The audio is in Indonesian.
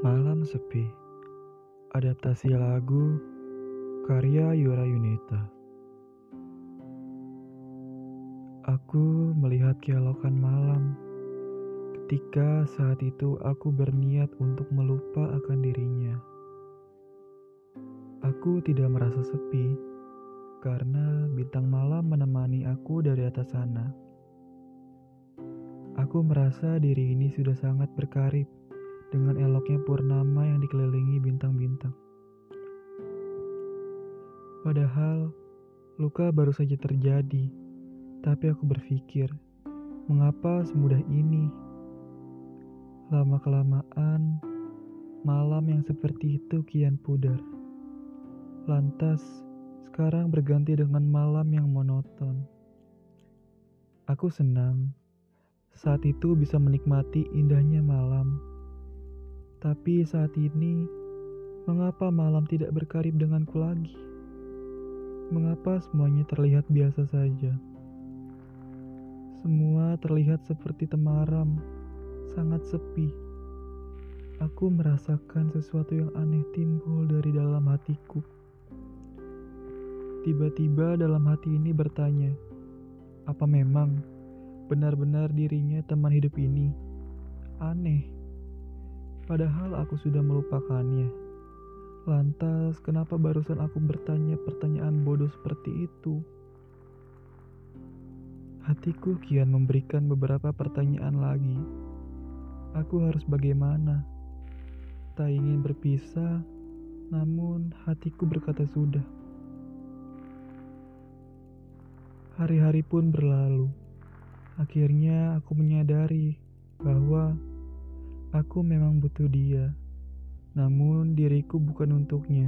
Malam Sepi. Adaptasi lagu Karya Yura Yunita. Aku melihat keelokan malam. Ketika saat itu aku berniat untuk melupa akan dirinya. Aku tidak merasa sepi Karena bintang malam menemani aku dari atas sana. Aku merasa diri ini sudah sangat berkarib dengan eloknya purnama yang dikelilingi bintang-bintang. Padahal luka baru saja terjadi, tapi aku berpikir, mengapa semudah ini? Lama-kelamaan, malam yang seperti itu kian pudar. Lantas, sekarang berganti dengan malam yang monoton. Aku senang saat itu bisa menikmati indahnya malam tapi saat ini, mengapa malam tidak berkarib denganku lagi? Mengapa semuanya terlihat biasa saja? Semua terlihat seperti temaram, sangat sepi. Aku merasakan sesuatu yang aneh timbul dari dalam hatiku. Tiba-tiba dalam hati ini bertanya, apa memang benar-benar dirinya teman hidup ini? Aneh. Padahal aku sudah melupakannya. Lantas, kenapa barusan aku bertanya pertanyaan bodoh seperti itu? Hatiku kian memberikan beberapa pertanyaan lagi. Aku harus bagaimana? Tak ingin berpisah, namun hatiku berkata sudah. Hari-hari pun berlalu. Akhirnya aku menyadari Aku memang butuh dia, namun diriku bukan untuknya.